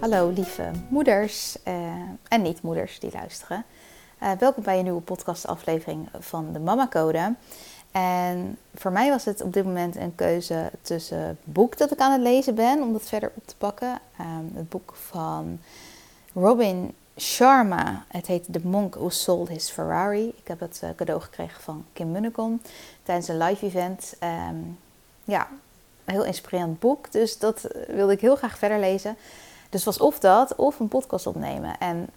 Hallo lieve moeders uh, en niet-moeders die luisteren. Uh, welkom bij een nieuwe podcastaflevering van de Mama Code. En voor mij was het op dit moment een keuze tussen het boek dat ik aan het lezen ben, om dat verder op te pakken. Um, het boek van Robin Sharma. Het heet The Monk Who Sold His Ferrari. Ik heb het uh, cadeau gekregen van Kim Munnekom tijdens een live event. Um, ja, een heel inspirerend boek. Dus dat wilde ik heel graag verder lezen. Dus was of dat, of een podcast opnemen. En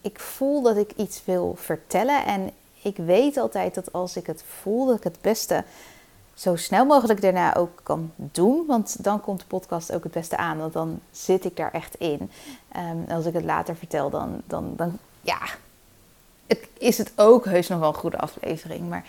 ik voel dat ik iets wil vertellen. En ik weet altijd dat als ik het voel, dat ik het beste zo snel mogelijk daarna ook kan doen. Want dan komt de podcast ook het beste aan. Want dan zit ik daar echt in. Um, als ik het later vertel, dan, dan, dan ja, het, is het ook heus nog wel een goede aflevering. Maar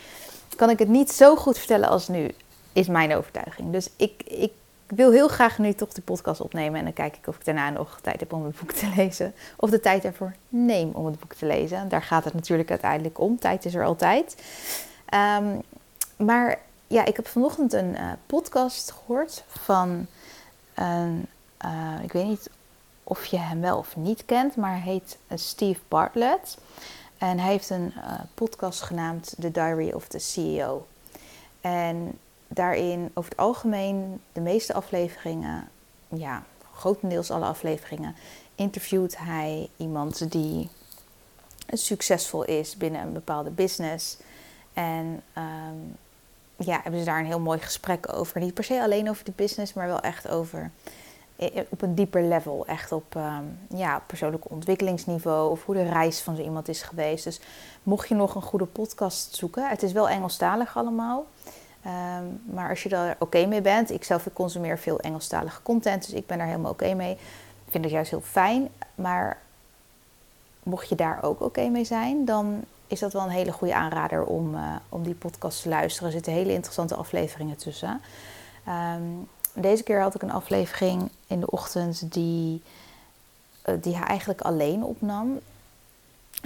kan ik het niet zo goed vertellen als nu, is mijn overtuiging. Dus ik, ik ik wil heel graag nu toch de podcast opnemen. En dan kijk ik of ik daarna nog tijd heb om het boek te lezen. Of de tijd ervoor neem om het boek te lezen. Daar gaat het natuurlijk uiteindelijk om. Tijd is er altijd. Um, maar ja, ik heb vanochtend een uh, podcast gehoord van een. Uh, ik weet niet of je hem wel of niet kent, maar hij heet uh, Steve Bartlett. En hij heeft een podcast genaamd The Diary of the CEO. En daarin over het algemeen de meeste afleveringen, ja, grotendeels alle afleveringen, interviewt hij iemand die succesvol is binnen een bepaalde business. En um, ja, hebben ze daar een heel mooi gesprek over. Niet per se alleen over de business, maar wel echt over op een dieper level. Echt op um, ja, persoonlijk ontwikkelingsniveau of hoe de reis van zo iemand is geweest. Dus mocht je nog een goede podcast zoeken, het is wel Engelstalig allemaal. Um, maar als je daar oké mee bent, ik zelf consumeer veel Engelstalige content, dus ik ben daar helemaal oké mee. Ik vind het juist heel fijn. Maar mocht je daar ook oké mee zijn, dan is dat wel een hele goede aanrader om, uh, om die podcast te luisteren. Er zitten hele interessante afleveringen tussen. Um, deze keer had ik een aflevering in de ochtend die, uh, die hij eigenlijk alleen opnam.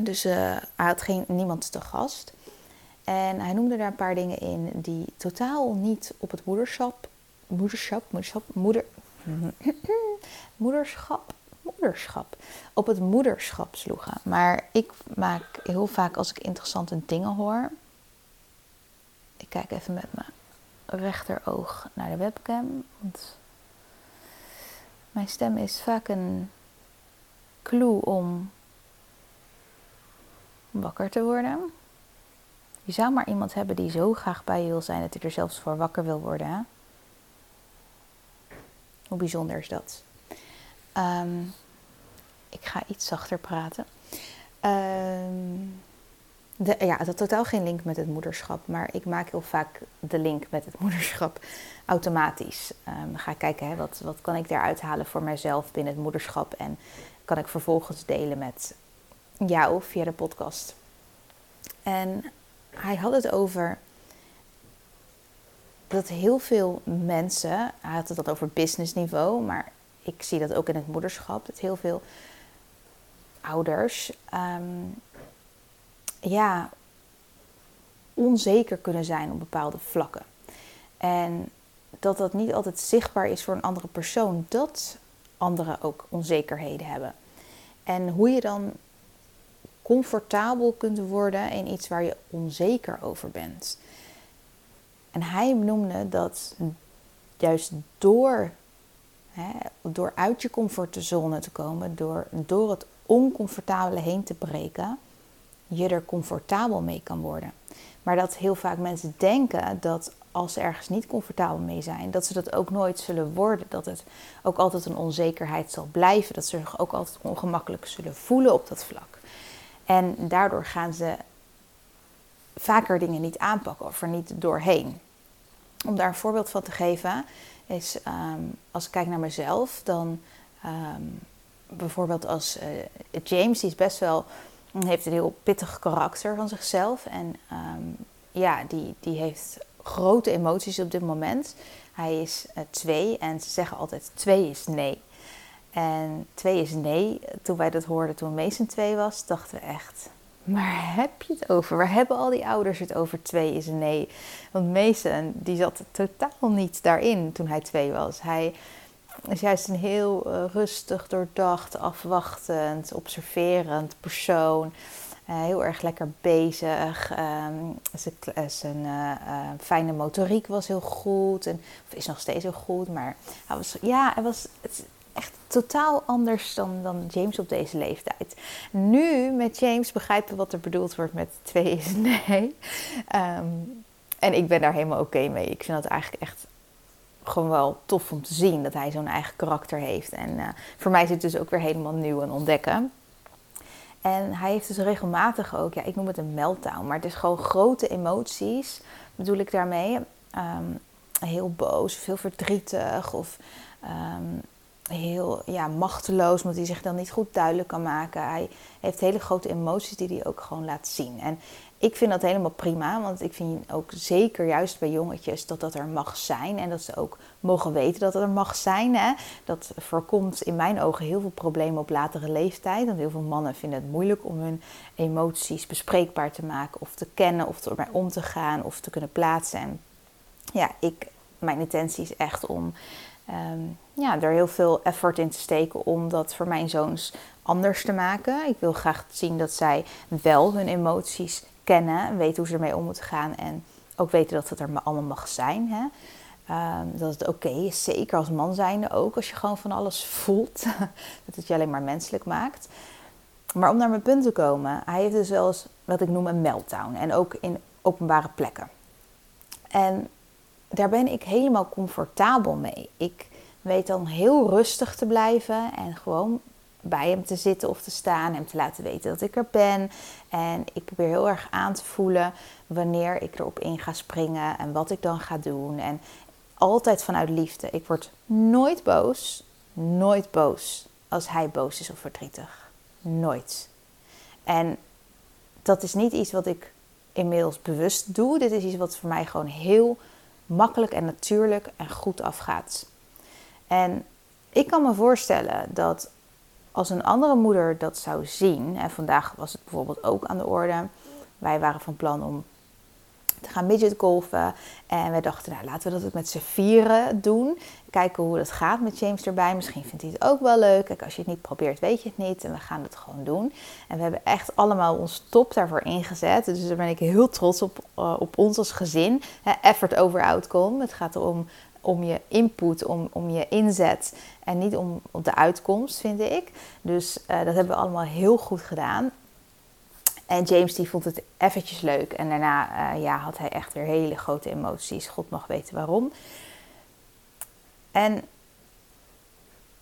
Dus uh, hij had geen, niemand te gast. En hij noemde daar een paar dingen in die totaal niet op het moederschap, moederschap, moederschap, moeder, moederschap, moederschap, op het moederschap sloegen. Maar ik maak heel vaak als ik interessante dingen hoor. Ik kijk even met mijn rechteroog naar de webcam. Want mijn stem is vaak een clue om wakker te worden. Je zou maar iemand hebben die zo graag bij je wil zijn dat hij er zelfs voor wakker wil worden. Hè? Hoe bijzonder is dat? Um, ik ga iets zachter praten. Um, de, ja, het had totaal geen link met het moederschap, maar ik maak heel vaak de link met het moederschap automatisch. Um, ga kijken, hè, wat, wat kan ik daaruit halen voor mijzelf binnen het moederschap en kan ik vervolgens delen met jou via de podcast. En hij had het over dat heel veel mensen, hij had het dat over businessniveau, maar ik zie dat ook in het moederschap, dat heel veel ouders um, ja, onzeker kunnen zijn op bepaalde vlakken. En dat dat niet altijd zichtbaar is voor een andere persoon, dat anderen ook onzekerheden hebben. En hoe je dan comfortabel kunt worden in iets waar je onzeker over bent. En hij noemde dat juist door, hè, door uit je comfortzone te komen, door, door het oncomfortabele heen te breken, je er comfortabel mee kan worden. Maar dat heel vaak mensen denken dat als ze ergens niet comfortabel mee zijn, dat ze dat ook nooit zullen worden. Dat het ook altijd een onzekerheid zal blijven. Dat ze zich ook altijd ongemakkelijk zullen voelen op dat vlak. En daardoor gaan ze vaker dingen niet aanpakken of er niet doorheen. Om daar een voorbeeld van te geven, is ehm, als ik kijk naar mezelf, dan ehm, bijvoorbeeld als uh, James, die is best wel, heeft een heel pittig karakter van zichzelf. En ehm, ja, die, die heeft grote emoties op dit moment. Hij is uh, twee en ze zeggen altijd twee is nee. En twee is nee. Toen wij dat hoorden toen Mason twee was, dachten we echt, maar heb je het over? Waar hebben al die ouders het over? Twee is nee. Want Mason, die zat totaal niet daarin toen hij twee was. Hij is juist een heel uh, rustig, doordacht, afwachtend, observerend persoon. Uh, heel erg lekker bezig. Um, zijn, zijn uh, fijne motoriek was heel goed. En, of is nog steeds heel goed. Maar hij was, ja, hij was, het, echt totaal anders dan, dan James op deze leeftijd. Nu met James begrijpen we wat er bedoeld wordt met twee is nee. Ehm, en ik ben daar helemaal oké mee. Ik vind dat eigenlijk echt gewoon wel tof om te zien dat hij zo'n eigen karakter heeft. En uh, voor mij is het dus ook weer helemaal nieuw en ontdekken. En hij heeft dus regelmatig ook, ja, ik noem het een meltdown, maar het is gewoon grote emoties, bedoel ik daarmee. Um, heel boos, veel verdrietig of um, heel ja, machteloos, omdat hij zich dan niet goed duidelijk kan maken. Hij heeft hele grote emoties die hij ook gewoon laat zien. En ik vind dat helemaal prima, want ik vind ook zeker juist bij jongetjes dat dat er mag zijn. En dat ze ook mogen weten dat het er mag zijn. Hè? Dat voorkomt in mijn ogen heel veel problemen op latere leeftijd. Want heel veel mannen vinden het moeilijk om hun emoties bespreekbaar te maken. Of te kennen, of ermee om te gaan, of te kunnen plaatsen. En ja, ik, mijn intentie is echt om um, ja, er heel veel effort in te steken om dat voor mijn zoons anders te maken. Ik wil graag zien dat zij wel hun emoties kennen, weten hoe ze ermee om moeten gaan en ook weten dat het er allemaal mag zijn. Hè? Um, dat het oké is, zeker als man zijnde ook, als je gewoon van alles voelt. dat het je alleen maar menselijk maakt. Maar om naar mijn punt te komen, hij heeft dus wel eens wat ik noem een meltdown. En ook in openbare plekken. En daar ben ik helemaal comfortabel mee. Ik weet dan heel rustig te blijven en gewoon bij hem te zitten of te staan, hem te laten weten dat ik er ben. En ik probeer heel erg aan te voelen wanneer ik erop in ga springen en wat ik dan ga doen. En altijd vanuit liefde. Ik word nooit boos, nooit boos als hij boos is of verdrietig. Nooit. En dat is niet iets wat ik inmiddels bewust doe. Dit is iets wat voor mij gewoon heel makkelijk en natuurlijk en goed afgaat. En ik kan me voorstellen dat als een andere moeder dat zou zien, en vandaag was het bijvoorbeeld ook aan de orde, wij waren van plan om te gaan midget golfen. En wij dachten, nou laten we dat met z'n vieren doen. Kijken hoe het gaat met James erbij. Misschien vindt hij het ook wel leuk. Kijk, als je het niet probeert, weet je het niet. En we gaan het gewoon doen. En we hebben echt allemaal ons top daarvoor ingezet. Dus daar ben ik heel trots op, uh, op ons als gezin. effort over outcome. Het gaat erom om je input, om, om je inzet en niet om, op de uitkomst, vind ik. Dus uh, dat hebben we allemaal heel goed gedaan. En James die vond het eventjes leuk. En daarna uh, ja, had hij echt weer hele grote emoties. God mag weten waarom. En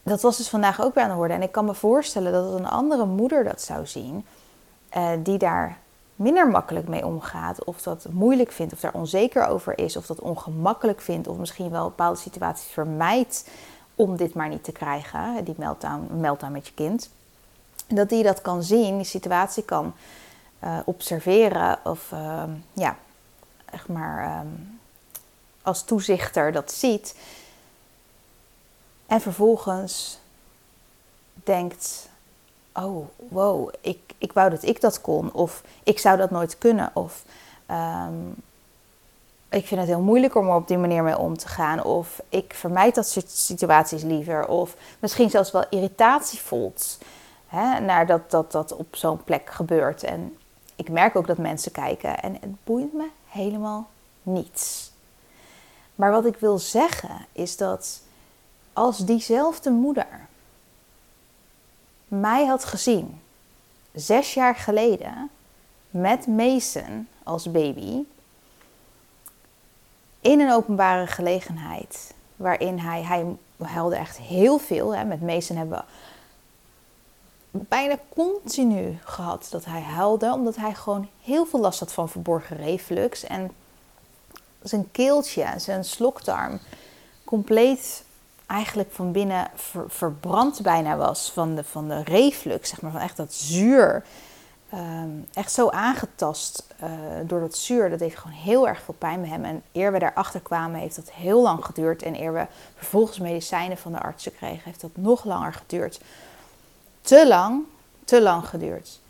dat was dus vandaag ook weer aan de orde. En ik kan me voorstellen dat een andere moeder dat zou zien. Uh, die daar minder makkelijk mee omgaat. Of dat moeilijk vindt. Of daar onzeker over is. Of dat ongemakkelijk vindt. Of misschien wel bepaalde situaties vermijdt. Om dit maar niet te krijgen. Die meltdown, met je kind. Dat die dat kan zien. Die situatie kan uh, observeren of uh, ja, echt maar um, als toezichter dat ziet. En vervolgens denkt: Oh, wow, ik, ik wou dat ik dat kon. Of ik zou dat nooit kunnen. Of um, ik vind het heel moeilijk om er op die manier mee om te gaan. Of ik vermijd dat soort situaties liever. Of misschien zelfs wel irritatie voelt. Hè, naar dat, dat dat op zo'n plek gebeurt. En ik merk ook dat mensen kijken en het boeit me helemaal niets. Maar wat ik wil zeggen is dat als diezelfde moeder mij had gezien zes jaar geleden met Mason als baby in een openbare gelegenheid waarin hij, hij huilde echt heel veel. Hè. Met Mason hebben we bijna continu gehad dat hij huilde, omdat hij gewoon heel veel last had van verborgen reflux. En zijn keeltje, zijn slokdarm, compleet eigenlijk van binnen verbrand bijna was van de, van de reflux, zeg maar, van echt dat zuur. Ehm, echt zo aangetast uh, door dat zuur. Dat deed gewoon heel erg veel pijn bij hem. En eer we daarachter kwamen, heeft dat heel lang geduurd. En eer we vervolgens medicijnen van de artsen kregen, heeft dat nog langer geduurd. Te lang, te lang geduurd.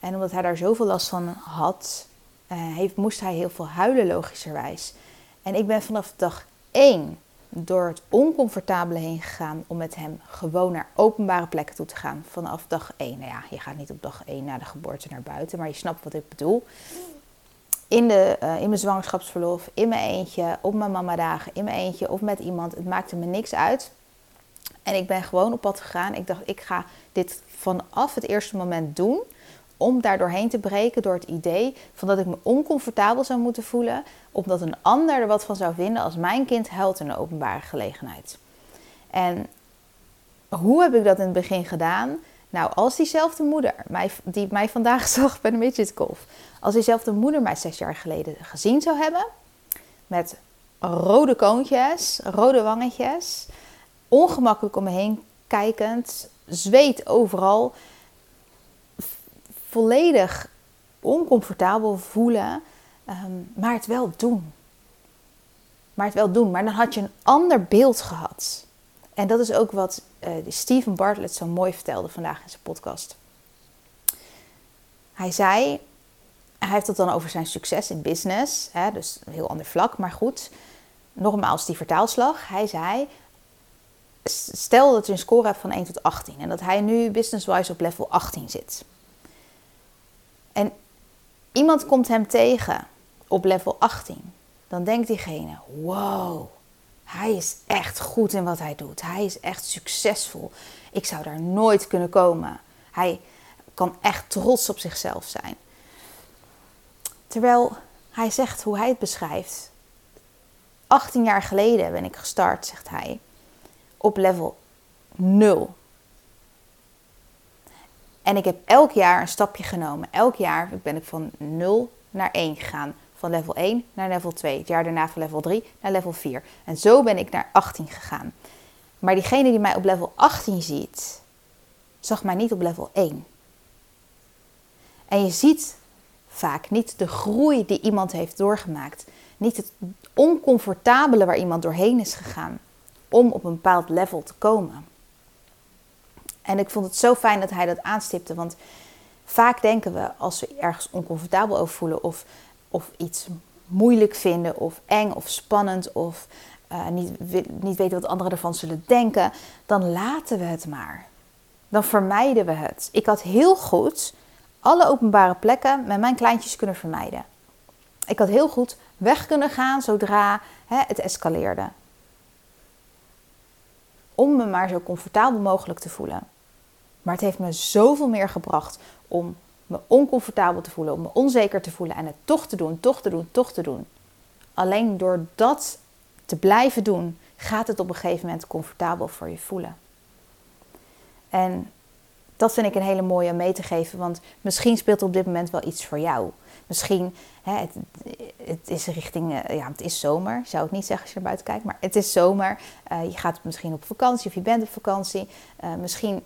En omdat hij daar zoveel last van had, uh, heeft, moest hij heel veel huilen, logischerwijs. En ik ben vanaf dag één door het oncomfortabele heen gegaan om met hem gewoon naar openbare plekken toe te gaan vanaf dag 1. Nou ja, je gaat niet op dag 1 na de geboorte naar buiten, maar je snapt wat ik bedoel. In, de, uh, in mijn zwangerschapsverlof, in mijn eentje, op mijn mamadagen, in mijn eentje of met iemand. Het maakte me niks uit. En ik ben gewoon op pad gegaan. Ik dacht, ik ga dit vanaf het eerste moment doen om daar doorheen te breken door het idee van dat ik me oncomfortabel zou moeten voelen, omdat een ander er wat van zou vinden als mijn kind huilt in een openbare gelegenheid. En hoe heb ik dat in het begin gedaan? Nou, als diezelfde moeder, die mij vandaag zag bij de Midget Golf, als diezelfde moeder mij zes jaar geleden gezien zou hebben, met rode koontjes, rode wangetjes, ongemakkelijk om me heen kijkend, zweet overal, volledig oncomfortabel voelen, ehm, maar het wel doen. Maar het wel doen. Maar dan had je een ander beeld gehad. En dat is ook wat uh, Steven Bartlett zo mooi vertelde vandaag in zijn podcast. Hij zei, hij heeft het dan over zijn succes in business, hè, dus een heel ander vlak, maar goed. Nogmaals, die vertaalslag. Hij zei, stel dat je een score hebt van 1 tot 18 en dat hij nu business-wise op level 18 zit. En iemand komt hem tegen op level 18. Dan denkt diegene: wow, hij is echt goed in wat hij doet. Hij is echt succesvol. Ik zou daar nooit kunnen komen. Hij kan echt trots op zichzelf zijn. Terwijl hij zegt hoe hij het beschrijft. 18 jaar geleden ben ik gestart, zegt hij, op level 0. En ik heb elk jaar een stapje genomen. Elk jaar ben ik van 0 naar 1 gegaan. Van level 1 naar level 2. Het jaar daarna van level 3 naar level 4. En zo ben ik naar 18 gegaan. Maar diegene die mij op level 18 ziet, zag mij niet op level 1. En je ziet vaak niet de groei die iemand heeft doorgemaakt. Niet het oncomfortabele waar iemand doorheen is gegaan om op een bepaald level te komen. En ik vond het zo fijn dat hij dat aanstipte. Want vaak denken we als we ergens oncomfortabel over voelen of, of iets moeilijk vinden of eng of spannend of uh, niet, niet weten wat anderen ervan zullen denken, dan laten we het maar. Dan vermijden we het. Ik had heel goed alle openbare plekken met mijn kleintjes kunnen vermijden. Ik had heel goed weg kunnen gaan zodra hè, het escaleerde. Om me maar zo comfortabel mogelijk te voelen. Maar het heeft me zoveel meer gebracht om me oncomfortabel te voelen, om me onzeker te voelen en het toch te doen, toch te doen, toch te doen. Alleen door dat te blijven doen, gaat het op een gegeven moment comfortabel voor je voelen. En dat vind ik een hele mooie om mee te geven, want misschien speelt op dit moment wel iets voor jou. Misschien, hè, het, het, is richting, eh, ja, het is zomer, zou ik niet zeggen als je naar buiten kijkt, maar het is zomer. Uh, je gaat misschien op vakantie of je bent op vakantie. Uh, misschien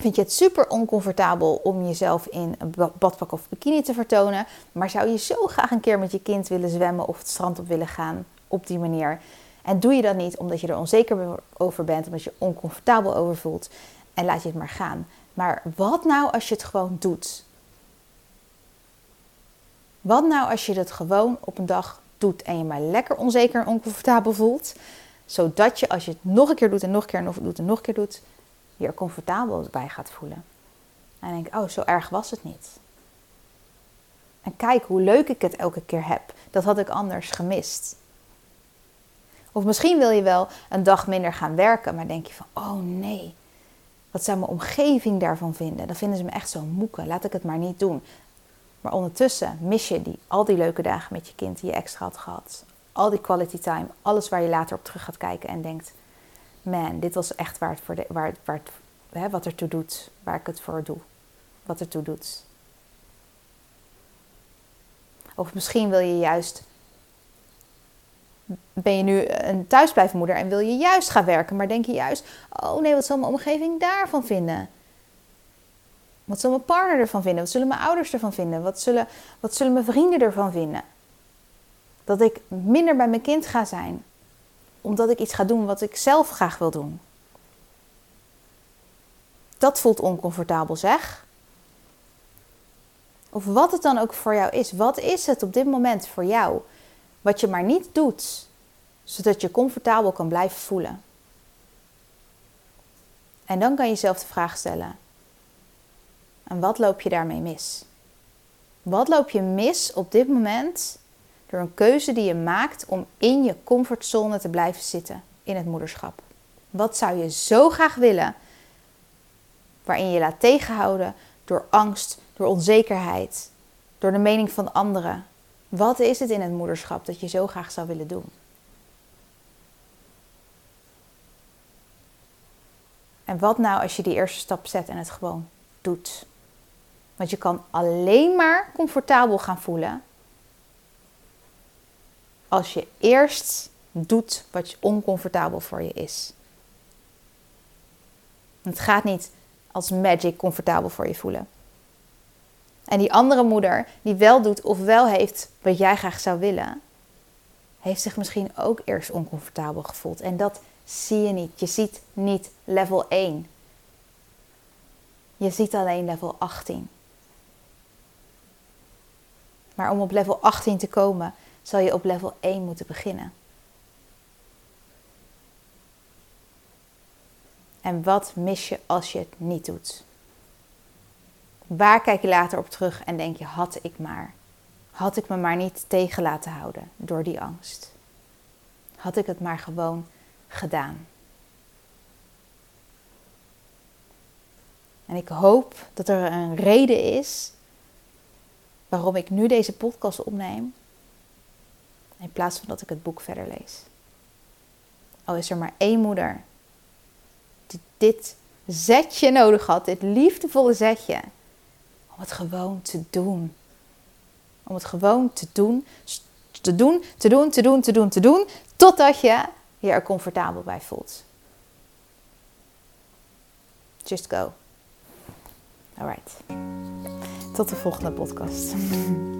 Vind je het super oncomfortabel om jezelf in een badpak of bikini te vertonen, maar zou je zo graag een keer met je kind willen zwemmen of het strand op willen gaan op die manier? En doe je dat niet omdat je er onzeker over bent, omdat je oncomfortabel over voelt en laat je het maar gaan. Maar wat nou als je het gewoon doet? Wat nou als je het gewoon op een dag doet en je maar lekker onzeker en oncomfortabel voelt, zodat je als je het nog een keer doet en nog een keer nog doet en nog een keer doet, je er comfortabel bij gaat voelen. En denk, oh, zo erg was het niet. En kijk hoe leuk ik het elke keer heb. Dat had ik anders gemist. Of misschien wil je wel een dag minder gaan werken, maar denk je van, oh nee, wat zou mijn omgeving daarvan vinden? Dan vinden ze me echt zo moeke, laat ik het maar niet doen. Maar ondertussen mis je die, al die leuke dagen met je kind die je extra had gehad. Al die quality time, alles waar je later op terug gaat kijken en denkt, man, dit was echt waar het, voor de, waar, waar het hè, wat ertoe doet, waar ik het voor doe. Wat ertoe doet. Of misschien wil je juist. Ben je nu een thuisblijfmoeder en wil je juist gaan werken, maar denk je juist: oh nee, wat zal mijn omgeving daarvan vinden? Wat zal mijn partner ervan vinden? Wat zullen mijn ouders ervan vinden? Wat zullen, wat zullen mijn vrienden ervan vinden? Dat ik minder bij mijn kind ga zijn, omdat ik iets ga doen wat ik zelf graag wil doen. Dat voelt oncomfortabel, zeg. Of wat het dan ook voor jou is. Wat is het op dit moment voor jou? Wat je maar niet doet, zodat je comfortabel kan blijven voelen. En dan kan je jezelf de vraag stellen: en wat loop je daarmee mis? Wat loop je mis op dit moment door een keuze die je maakt om in je comfortzone te blijven zitten in het moederschap? Wat zou je zo graag willen, waarin je laat tegenhouden door angst, door onzekerheid, door de mening van anderen? Wat is het in het moederschap dat je zo graag zou willen doen? En wat nou als je die eerste stap zet en het gewoon doet? Want je kan alleen maar comfortabel gaan voelen als je eerst doet wat oncomfortabel voor je is. Het gaat niet als magic comfortabel voor je voelen. En die andere moeder die wel doet of wel heeft wat jij graag zou willen, heeft zich misschien ook eerst oncomfortabel gevoeld. En dat zie je niet. Je ziet niet level 1. Je ziet alleen level 18. Maar om op level 18 te komen, zal je op level 1 moeten beginnen. En wat mis je als je het niet doet? Waar kijk je later op terug en denk je: had ik maar. Had ik me maar niet tegen laten houden door die angst. Had ik het maar gewoon gedaan. En ik hoop dat er een reden is waarom ik nu deze podcast opneem. In plaats van dat ik het boek verder lees. Al is er maar één moeder die dit zetje nodig had, dit liefdevolle zetje, om het gewoon te doen. Om het gewoon te doen, te doen, te doen, te doen, te doen, te doen, totdat je je er comfortabel bij voelt. Just go. Alright. Tot de volgende podcast.